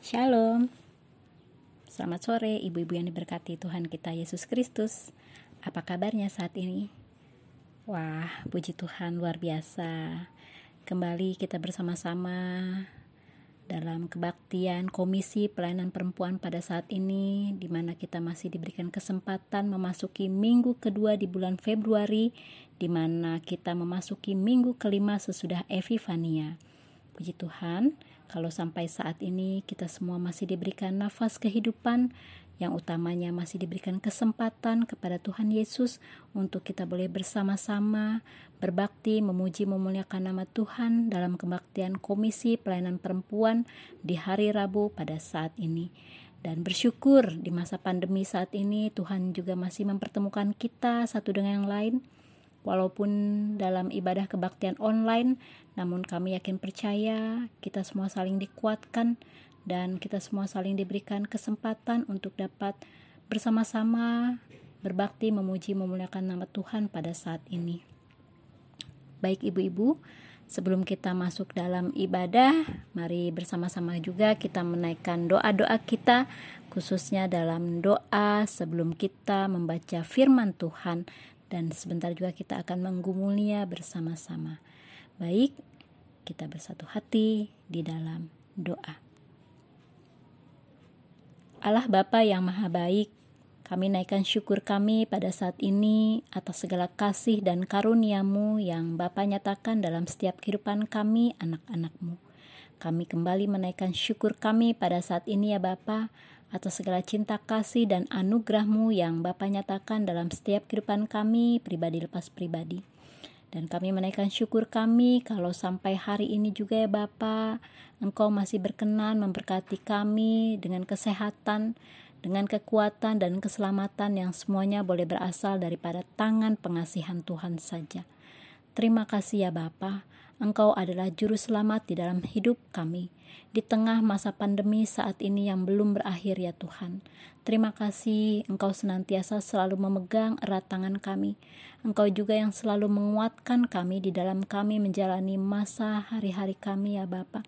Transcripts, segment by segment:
Shalom. Selamat sore ibu-ibu yang diberkati Tuhan kita Yesus Kristus. Apa kabarnya saat ini? Wah, puji Tuhan luar biasa. Kembali kita bersama-sama dalam kebaktian Komisi Pelayanan Perempuan pada saat ini di mana kita masih diberikan kesempatan memasuki minggu kedua di bulan Februari di mana kita memasuki minggu kelima sesudah Epifania. Puji Tuhan, kalau sampai saat ini kita semua masih diberikan nafas kehidupan, yang utamanya masih diberikan kesempatan kepada Tuhan Yesus untuk kita boleh bersama-sama berbakti, memuji, memuliakan nama Tuhan dalam kebaktian Komisi Pelayanan Perempuan di hari Rabu pada saat ini. Dan bersyukur di masa pandemi saat ini Tuhan juga masih mempertemukan kita satu dengan yang lain Walaupun dalam ibadah kebaktian online, namun kami yakin percaya kita semua saling dikuatkan dan kita semua saling diberikan kesempatan untuk dapat bersama-sama berbakti memuji memuliakan nama Tuhan pada saat ini. Baik ibu-ibu, sebelum kita masuk dalam ibadah, mari bersama-sama juga kita menaikkan doa-doa kita khususnya dalam doa sebelum kita membaca firman Tuhan dan sebentar juga kita akan menggumulnya bersama-sama. Baik, kita bersatu hati di dalam doa. Allah Bapa yang Maha Baik, kami naikkan syukur kami pada saat ini atas segala kasih dan karuniamu yang Bapa nyatakan dalam setiap kehidupan kami anak-anakmu. Kami kembali menaikkan syukur kami pada saat ini ya Bapa atas segala cinta kasih dan anugerahmu yang Bapa nyatakan dalam setiap kehidupan kami pribadi lepas pribadi. Dan kami menaikkan syukur kami kalau sampai hari ini juga ya Bapa, Engkau masih berkenan memberkati kami dengan kesehatan, dengan kekuatan dan keselamatan yang semuanya boleh berasal daripada tangan pengasihan Tuhan saja. Terima kasih ya Bapa, Engkau adalah juru selamat di dalam hidup kami di tengah masa pandemi saat ini yang belum berakhir ya Tuhan. Terima kasih Engkau senantiasa selalu memegang erat tangan kami. Engkau juga yang selalu menguatkan kami di dalam kami menjalani masa hari-hari kami ya Bapa.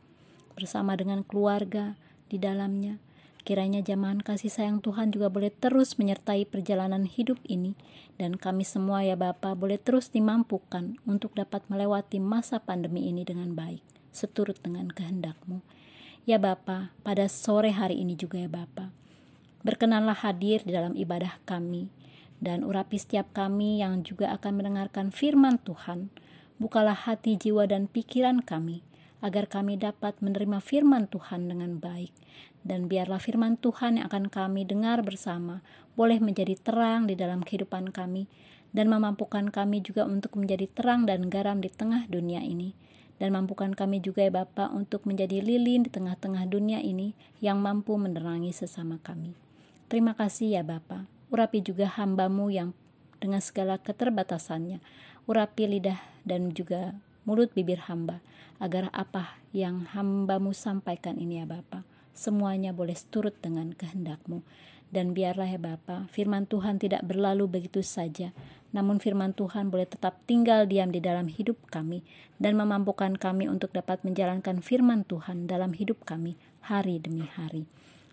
Bersama dengan keluarga di dalamnya. Kiranya jamahan kasih sayang Tuhan juga boleh terus menyertai perjalanan hidup ini dan kami semua ya Bapa boleh terus dimampukan untuk dapat melewati masa pandemi ini dengan baik seturut dengan kehendakmu. Ya Bapa, pada sore hari ini juga ya Bapa. Berkenanlah hadir di dalam ibadah kami dan urapi setiap kami yang juga akan mendengarkan firman Tuhan. Bukalah hati, jiwa, dan pikiran kami agar kami dapat menerima firman Tuhan dengan baik. Dan biarlah firman Tuhan yang akan kami dengar bersama boleh menjadi terang di dalam kehidupan kami dan memampukan kami juga untuk menjadi terang dan garam di tengah dunia ini dan mampukan kami juga ya Bapa untuk menjadi lilin di tengah-tengah dunia ini yang mampu menerangi sesama kami. Terima kasih ya Bapa. Urapi juga hambamu yang dengan segala keterbatasannya. Urapi lidah dan juga mulut bibir hamba agar apa yang hambamu sampaikan ini ya Bapa semuanya boleh turut dengan kehendakmu dan biarlah ya Bapa firman Tuhan tidak berlalu begitu saja namun firman Tuhan boleh tetap tinggal diam di dalam hidup kami dan memampukan kami untuk dapat menjalankan firman Tuhan dalam hidup kami hari demi hari.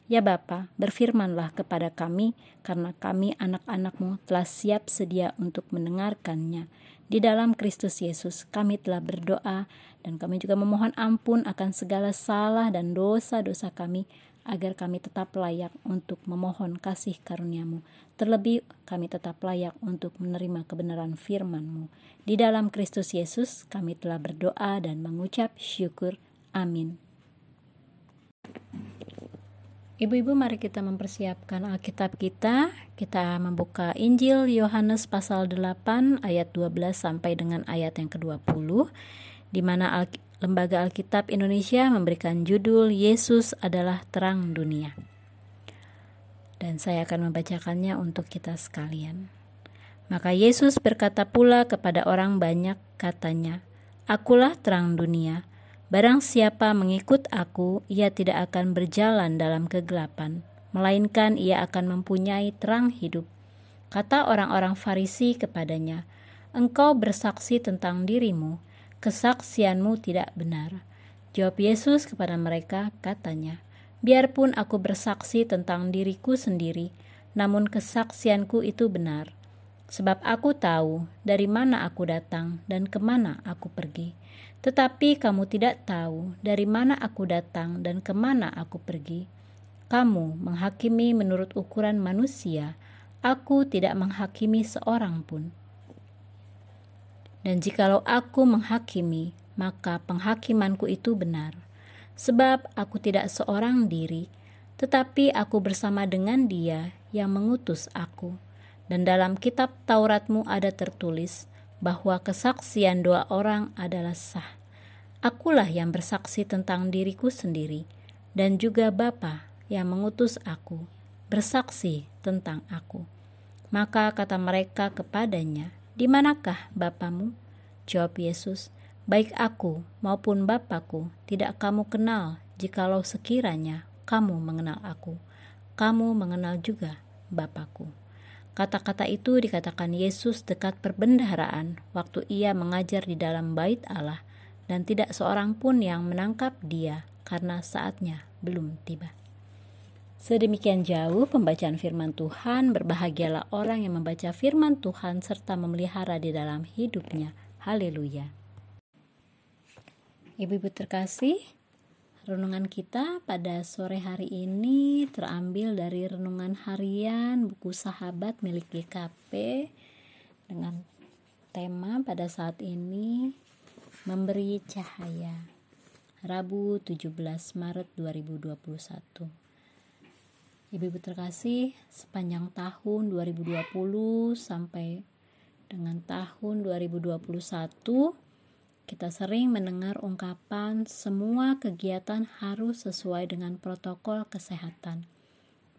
Ya Bapa, berfirmanlah kepada kami, karena kami anak-anakmu telah siap sedia untuk mendengarkannya. Di dalam Kristus Yesus kami telah berdoa dan kami juga memohon ampun akan segala salah dan dosa-dosa kami agar kami tetap layak untuk memohon kasih karuniamu. Terlebih kami tetap layak untuk menerima kebenaran firman-Mu. Di dalam Kristus Yesus kami telah berdoa dan mengucap syukur. Amin. Ibu-ibu mari kita mempersiapkan Alkitab kita. Kita membuka Injil Yohanes pasal 8 ayat 12 sampai dengan ayat yang ke-20 di mana Alkitab Lembaga Alkitab Indonesia memberikan judul Yesus adalah terang dunia. Dan saya akan membacakannya untuk kita sekalian. Maka Yesus berkata pula kepada orang banyak katanya, Akulah terang dunia. Barang siapa mengikut aku, ia tidak akan berjalan dalam kegelapan, melainkan ia akan mempunyai terang hidup. Kata orang-orang Farisi kepadanya, Engkau bersaksi tentang dirimu, kesaksianmu tidak benar. Jawab Yesus kepada mereka, katanya, Biarpun aku bersaksi tentang diriku sendiri, namun kesaksianku itu benar. Sebab aku tahu dari mana aku datang dan ke mana aku pergi. Tetapi kamu tidak tahu dari mana aku datang dan ke mana aku pergi. Kamu menghakimi menurut ukuran manusia, aku tidak menghakimi seorang pun. Dan jikalau aku menghakimi, maka penghakimanku itu benar sebab aku tidak seorang diri, tetapi aku bersama dengan Dia yang mengutus aku. Dan dalam kitab Tauratmu ada tertulis bahwa kesaksian dua orang adalah sah. Akulah yang bersaksi tentang diriku sendiri, dan juga Bapa yang mengutus aku bersaksi tentang aku. Maka kata mereka kepadanya, "Di manakah Bapamu?" Jawab Yesus, baik aku maupun Bapakku tidak kamu kenal jikalau sekiranya kamu mengenal aku. Kamu mengenal juga Bapakku. Kata-kata itu dikatakan Yesus dekat perbendaharaan waktu ia mengajar di dalam bait Allah dan tidak seorang pun yang menangkap dia karena saatnya belum tiba. Sedemikian jauh pembacaan firman Tuhan, berbahagialah orang yang membaca firman Tuhan serta memelihara di dalam hidupnya. Haleluya. Ibu-ibu terkasih, renungan kita pada sore hari ini terambil dari renungan harian buku sahabat milik GKP dengan tema pada saat ini memberi cahaya. Rabu 17 Maret 2021. Ibu-ibu terkasih, sepanjang tahun 2020 sampai dengan tahun 2021 kita sering mendengar ungkapan semua kegiatan harus sesuai dengan protokol kesehatan.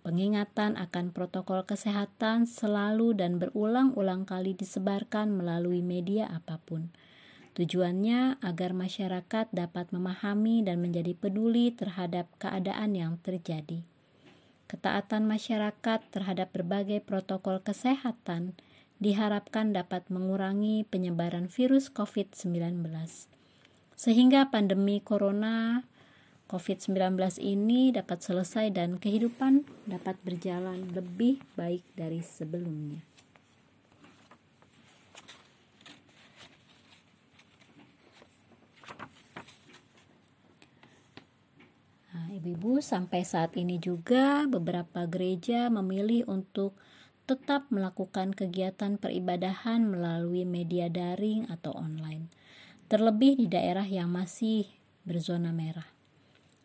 Pengingatan akan protokol kesehatan selalu dan berulang-ulang kali disebarkan melalui media apa pun. Tujuannya agar masyarakat dapat memahami dan menjadi peduli terhadap keadaan yang terjadi. Ketaatan masyarakat terhadap berbagai protokol kesehatan diharapkan dapat mengurangi penyebaran virus COVID-19. Sehingga pandemi corona COVID-19 ini dapat selesai dan kehidupan dapat berjalan lebih baik dari sebelumnya. Nah, ibu-ibu, sampai saat ini juga beberapa gereja memilih untuk tetap melakukan kegiatan peribadahan melalui media daring atau online, terlebih di daerah yang masih berzona merah.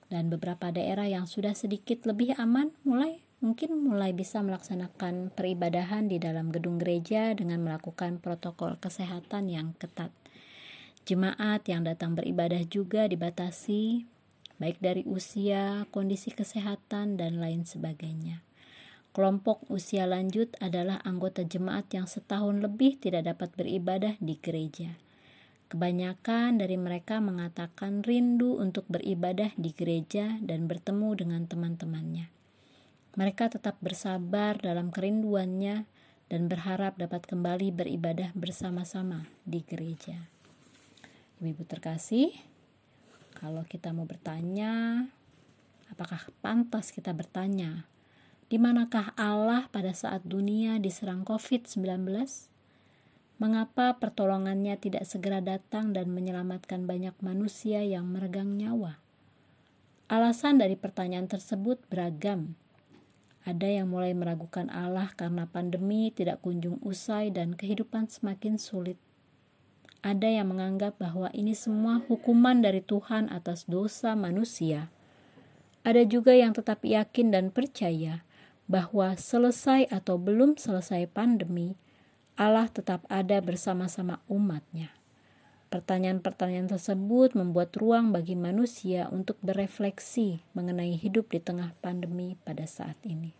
Dan beberapa daerah yang sudah sedikit lebih aman mulai mungkin mulai bisa melaksanakan peribadahan di dalam gedung gereja dengan melakukan protokol kesehatan yang ketat. Jemaat yang datang beribadah juga dibatasi baik dari usia, kondisi kesehatan dan lain sebagainya. Kelompok usia lanjut adalah anggota jemaat yang setahun lebih tidak dapat beribadah di gereja. Kebanyakan dari mereka mengatakan rindu untuk beribadah di gereja dan bertemu dengan teman-temannya. Mereka tetap bersabar dalam kerinduannya dan berharap dapat kembali beribadah bersama-sama di gereja. Ibu terkasih, kalau kita mau bertanya, apakah pantas kita bertanya di manakah Allah pada saat dunia diserang COVID-19? Mengapa pertolongannya tidak segera datang dan menyelamatkan banyak manusia yang meregang nyawa? Alasan dari pertanyaan tersebut beragam. Ada yang mulai meragukan Allah karena pandemi tidak kunjung usai dan kehidupan semakin sulit. Ada yang menganggap bahwa ini semua hukuman dari Tuhan atas dosa manusia. Ada juga yang tetap yakin dan percaya bahwa selesai atau belum selesai pandemi, Allah tetap ada bersama-sama umatnya. Pertanyaan-pertanyaan tersebut membuat ruang bagi manusia untuk berefleksi mengenai hidup di tengah pandemi pada saat ini.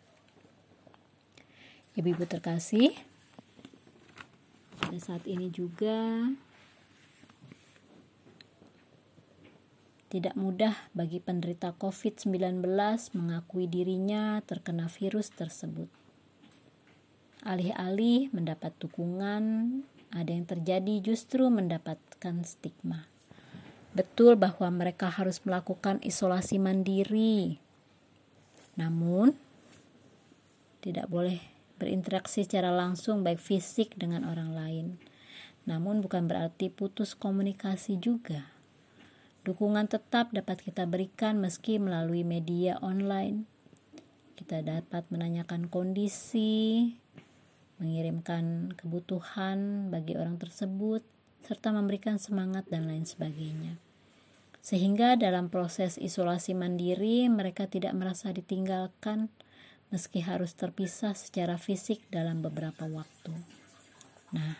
Ibu-ibu terkasih, pada saat ini juga Tidak mudah bagi penderita COVID-19 mengakui dirinya terkena virus tersebut. Alih-alih mendapat dukungan, ada yang terjadi justru mendapatkan stigma. Betul bahwa mereka harus melakukan isolasi mandiri, Namun, tidak boleh berinteraksi secara langsung baik fisik dengan orang lain. Namun bukan berarti putus komunikasi juga. Dukungan tetap dapat kita berikan meski melalui media online. Kita dapat menanyakan kondisi, mengirimkan kebutuhan bagi orang tersebut, serta memberikan semangat dan lain sebagainya. Sehingga dalam proses isolasi mandiri mereka tidak merasa ditinggalkan meski harus terpisah secara fisik dalam beberapa waktu. Nah,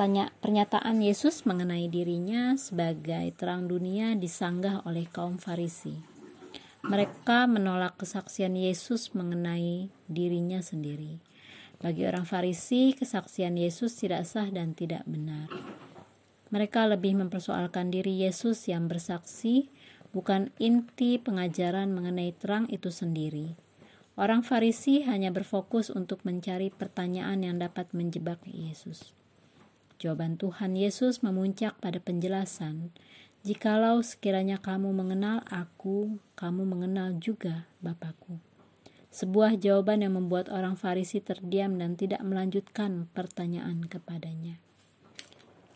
pernyataan Yesus mengenai dirinya sebagai terang dunia disanggah oleh kaum Farisi. Mereka menolak kesaksian Yesus mengenai dirinya sendiri. Bagi orang Farisi, kesaksian Yesus tidak sah dan tidak benar. Mereka lebih mempersoalkan diri Yesus yang bersaksi, bukan inti pengajaran mengenai terang itu sendiri. Orang Farisi hanya berfokus untuk mencari pertanyaan yang dapat menjebak Yesus. Jawaban Tuhan Yesus memuncak pada penjelasan, "Jikalau sekiranya kamu mengenal Aku, kamu mengenal juga Bapakku." Sebuah jawaban yang membuat orang Farisi terdiam dan tidak melanjutkan pertanyaan kepadanya.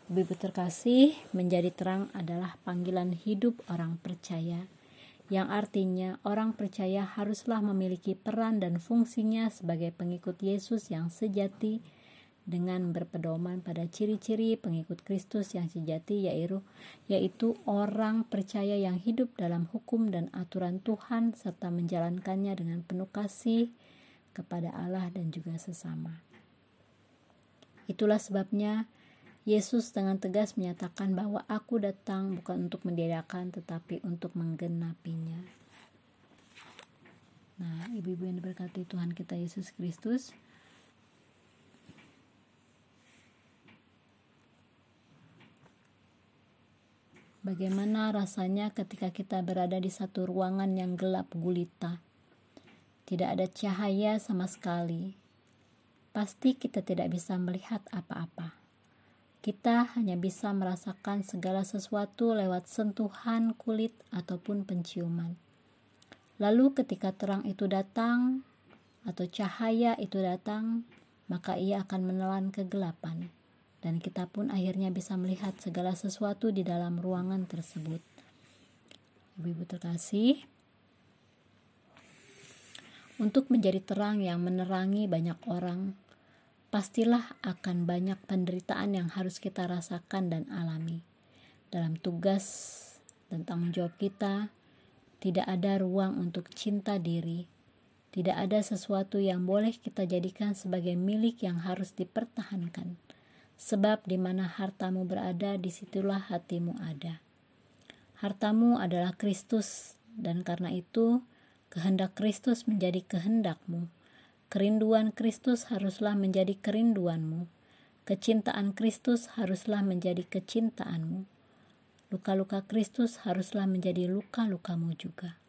Ibu terkasih, menjadi terang adalah panggilan hidup orang percaya yang artinya orang percaya haruslah memiliki peran dan fungsinya sebagai pengikut Yesus yang sejati dengan berpedoman pada ciri-ciri pengikut Kristus yang sejati yaitu yaitu orang percaya yang hidup dalam hukum dan aturan Tuhan serta menjalankannya dengan penuh kasih kepada Allah dan juga sesama. Itulah sebabnya Yesus dengan tegas menyatakan bahwa aku datang bukan untuk mendiadakan tetapi untuk menggenapinya. Nah, ibu-ibu yang diberkati Tuhan kita Yesus Kristus, Bagaimana rasanya ketika kita berada di satu ruangan yang gelap gulita? Tidak ada cahaya sama sekali. Pasti kita tidak bisa melihat apa-apa. Kita hanya bisa merasakan segala sesuatu lewat sentuhan kulit ataupun penciuman. Lalu, ketika terang itu datang atau cahaya itu datang, maka ia akan menelan kegelapan, dan kita pun akhirnya bisa melihat segala sesuatu di dalam ruangan tersebut. Ibu-ibu terkasih, untuk menjadi terang yang menerangi banyak orang, pastilah akan banyak penderitaan yang harus kita rasakan dan alami. Dalam tugas dan tanggung jawab kita, tidak ada ruang untuk cinta diri. Tidak ada sesuatu yang boleh kita jadikan sebagai milik yang harus dipertahankan. Sebab di mana hartamu berada, di situlah hatimu ada. Hartamu adalah Kristus, dan karena itu kehendak Kristus menjadi kehendakmu Kerinduan Kristus haruslah menjadi kerinduanmu. Kecintaan Kristus haruslah menjadi kecintaanmu. Luka-luka Kristus haruslah menjadi luka-lukamu juga.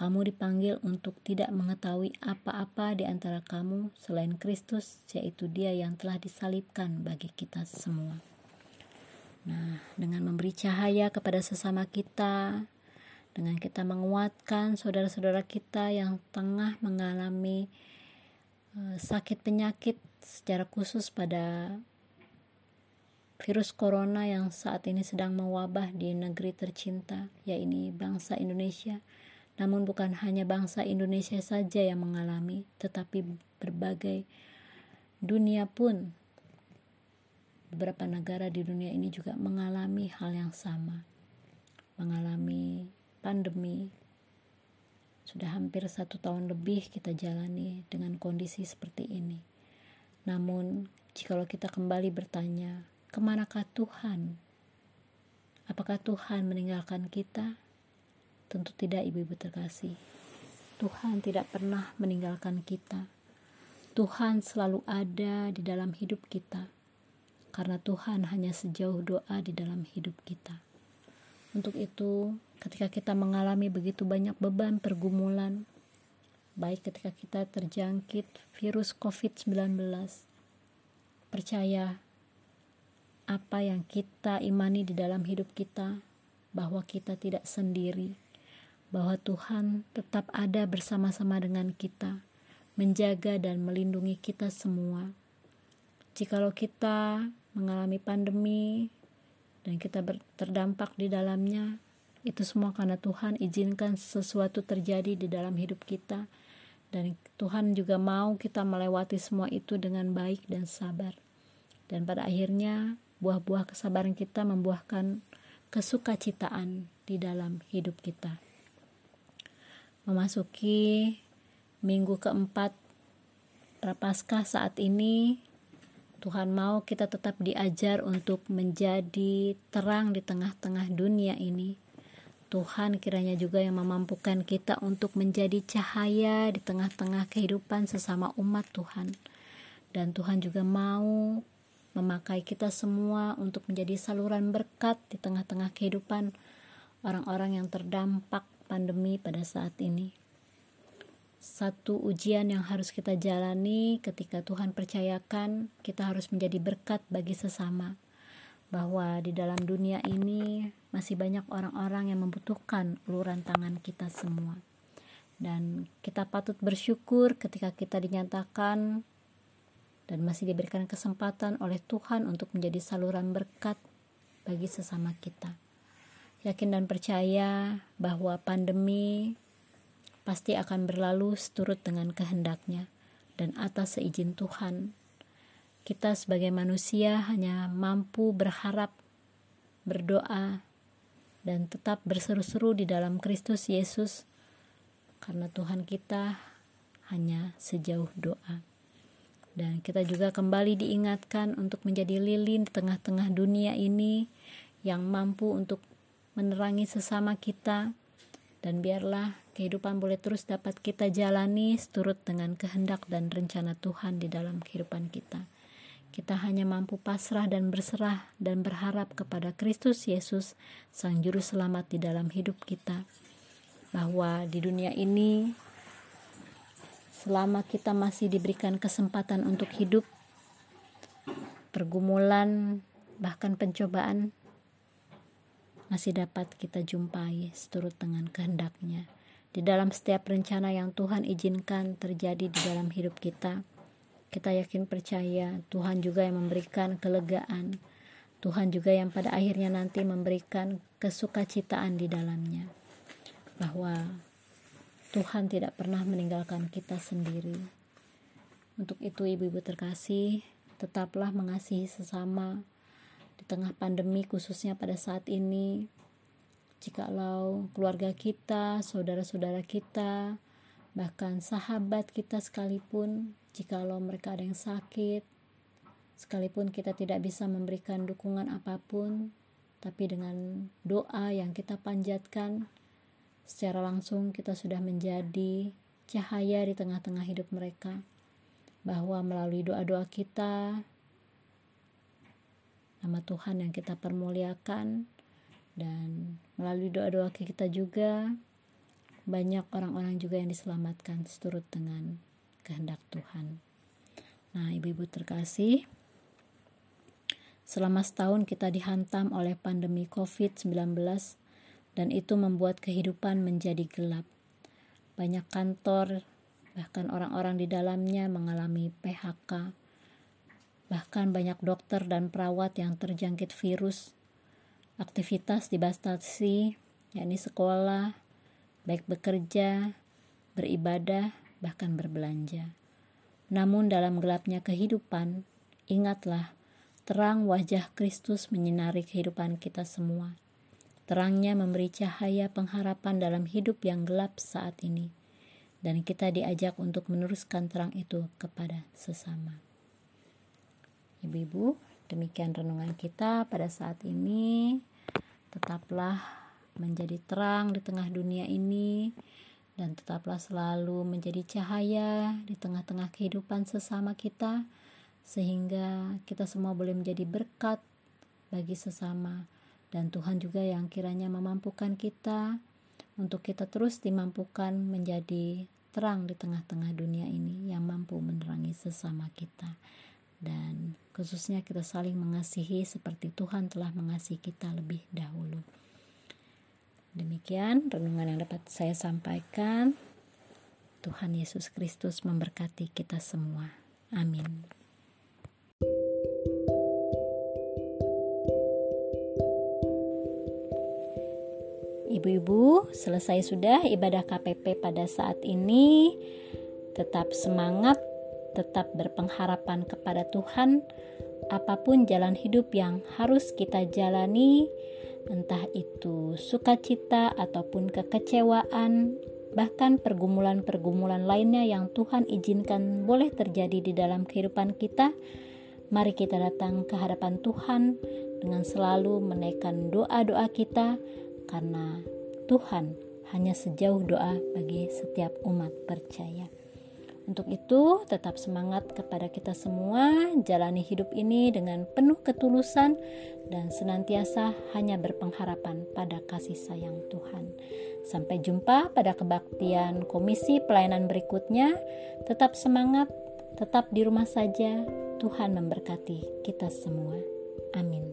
Kamu dipanggil untuk tidak mengetahui apa-apa di antara kamu selain Kristus, yaitu Dia yang telah disalibkan bagi kita semua. Nah, dengan memberi cahaya kepada sesama kita, dengan kita menguatkan saudara-saudara kita yang tengah mengalami Eh, sakit penyakit secara khusus pada virus corona yang saat ini sedang mewabah di negeri tercinta, yaitu bangsa Indonesia. Namun bukan hanya bangsa Indonesia saja yang mengalami, tetapi berbagai dunia pun beberapa negara di dunia ini juga mengalami hal yang sama. Mengalami pandemi, sudah hampir satu tahun lebih kita jalani dengan kondisi seperti ini. Namun, jikalau kita kembali bertanya, ke manakah Tuhan? Apakah Tuhan meninggalkan kita? Tentu tidak, ibu-ibu terkasih. Tuhan tidak pernah meninggalkan kita. Tuhan selalu ada di dalam hidup kita, karena Tuhan hanya sejauh doa di dalam hidup kita. Untuk itu, ketika kita mengalami begitu banyak beban pergumulan, baik ketika kita terjangkit virus COVID-19, percaya apa yang kita imani di dalam hidup kita, bahwa kita tidak sendiri, bahwa Tuhan tetap ada bersama-sama dengan kita, menjaga dan melindungi kita semua. Jikalau kita mengalami pandemi dan kita terdampak di dalamnya, itu semua karena Tuhan izinkan sesuatu terjadi di dalam hidup kita dan Tuhan juga mau kita melewati semua itu dengan baik dan sabar. Dan pada akhirnya buah-buah kesabaran kita membuahkan kesukacitaan di dalam hidup kita. Memasuki minggu keempat Prapaskah saat ini, Tuhan mau kita tetap diajar untuk menjadi terang di tengah-tengah dunia ini Tuhan kiranya juga yang memampukan kita untuk menjadi cahaya di tengah-tengah kehidupan sesama umat Tuhan. Dan Tuhan juga mau memakai kita semua untuk menjadi saluran berkat di tengah-tengah kehidupan orang-orang yang terdampak pandemi pada saat ini. Satu ujian yang harus kita jalani ketika Tuhan percayakan kita harus menjadi berkat bagi sesama bahwa di dalam dunia ini masih banyak orang-orang yang membutuhkan uluran tangan kita semua. Dan kita patut bersyukur ketika kita dinyatakan dan masih diberikan kesempatan oleh Tuhan untuk menjadi saluran berkat bagi sesama kita. Yakin dan percaya bahwa pandemi pasti akan berlalu seturut dengan kehendaknya dan atas seizin Tuhan kita sebagai manusia hanya mampu berharap, berdoa, dan tetap berseru-seru di dalam Kristus Yesus, karena Tuhan kita hanya sejauh doa. Dan kita juga kembali diingatkan untuk menjadi lilin di tengah-tengah dunia ini yang mampu untuk menerangi sesama kita, dan biarlah kehidupan boleh terus dapat kita jalani seturut dengan kehendak dan rencana Tuhan di dalam kehidupan kita. Kita hanya mampu pasrah dan berserah dan berharap kepada Kristus Yesus, Sang Juru Selamat di dalam hidup kita. Bahwa di dunia ini, selama kita masih diberikan kesempatan untuk hidup, pergumulan, bahkan pencobaan masih dapat kita jumpai seturut dengan kehendaknya. Di dalam setiap rencana yang Tuhan izinkan terjadi di dalam hidup kita, kita yakin percaya Tuhan juga yang memberikan kelegaan. Tuhan juga yang pada akhirnya nanti memberikan kesukacitaan di dalamnya. Bahwa Tuhan tidak pernah meninggalkan kita sendiri. Untuk itu ibu-ibu terkasih, tetaplah mengasihi sesama di tengah pandemi khususnya pada saat ini. Jikalau keluarga kita, saudara-saudara kita, bahkan sahabat kita sekalipun Jikalau mereka ada yang sakit, sekalipun kita tidak bisa memberikan dukungan apa pun, tapi dengan doa yang kita panjatkan, secara langsung kita sudah menjadi cahaya di tengah-tengah hidup mereka. Bahwa melalui doa-doa kita, nama Tuhan yang kita permuliakan, dan melalui doa-doa kita juga, banyak orang-orang juga yang diselamatkan seturut dengan kehendak Tuhan. Nah, ibu-ibu terkasih, selama setahun kita dihantam oleh pandemi COVID-19 dan itu membuat kehidupan menjadi gelap. Banyak kantor, bahkan orang-orang di dalamnya mengalami PHK. Bahkan banyak dokter dan perawat yang terjangkit virus. Aktivitas dibatasi, yakni sekolah, baik bekerja, beribadah, bahkan berbelanja. Namun dalam gelapnya kehidupan, ingatlah terang wajah Kristus menyinari kehidupan kita semua. Terangnya memberi cahaya pengharapan dalam hidup yang gelap saat ini. Dan kita diajak untuk meneruskan terang itu kepada sesama. Ibu-ibu, demikian renungan kita pada saat ini. Tetaplah menjadi terang di tengah dunia ini dan tetaplah selalu menjadi cahaya di tengah-tengah kehidupan sesama kita, sehingga kita semua boleh menjadi berkat bagi sesama, dan Tuhan juga yang kiranya memampukan kita untuk kita terus dimampukan menjadi terang di tengah-tengah dunia ini yang mampu menerangi sesama kita. Dan khususnya kita saling mengasihi seperti Tuhan telah mengasihi kita lebih dahulu. Demikian renungan yang dapat saya sampaikan. Tuhan Yesus Kristus memberkati kita semua. Amin. Ibu-ibu, selesai sudah ibadah KPP pada saat ini. Tetap semangat, tetap berpengharapan kepada Tuhan. Apa pun jalan hidup yang harus kita jalani, entah itu sukacita ataupun kekecewaan, bahkan pergumulan-pergumulan lainnya yang Tuhan izinkan boleh terjadi di dalam kehidupan kita. Mari kita datang ke hadapan Tuhan dengan selalu menaikkan doa-doa kita karena Tuhan hanya sejauh doa bagi setiap umat percaya. Untuk itu, tetap semangat kepada kita semua, jalani hidup ini dengan penuh ketulusan dan senantiasa hanya berpengharapan pada kasih sayang Tuhan. Sampai jumpa pada kebaktian komisi pelayanan berikutnya. Tetap semangat, tetap di rumah saja. Tuhan memberkati kita semua. Amin.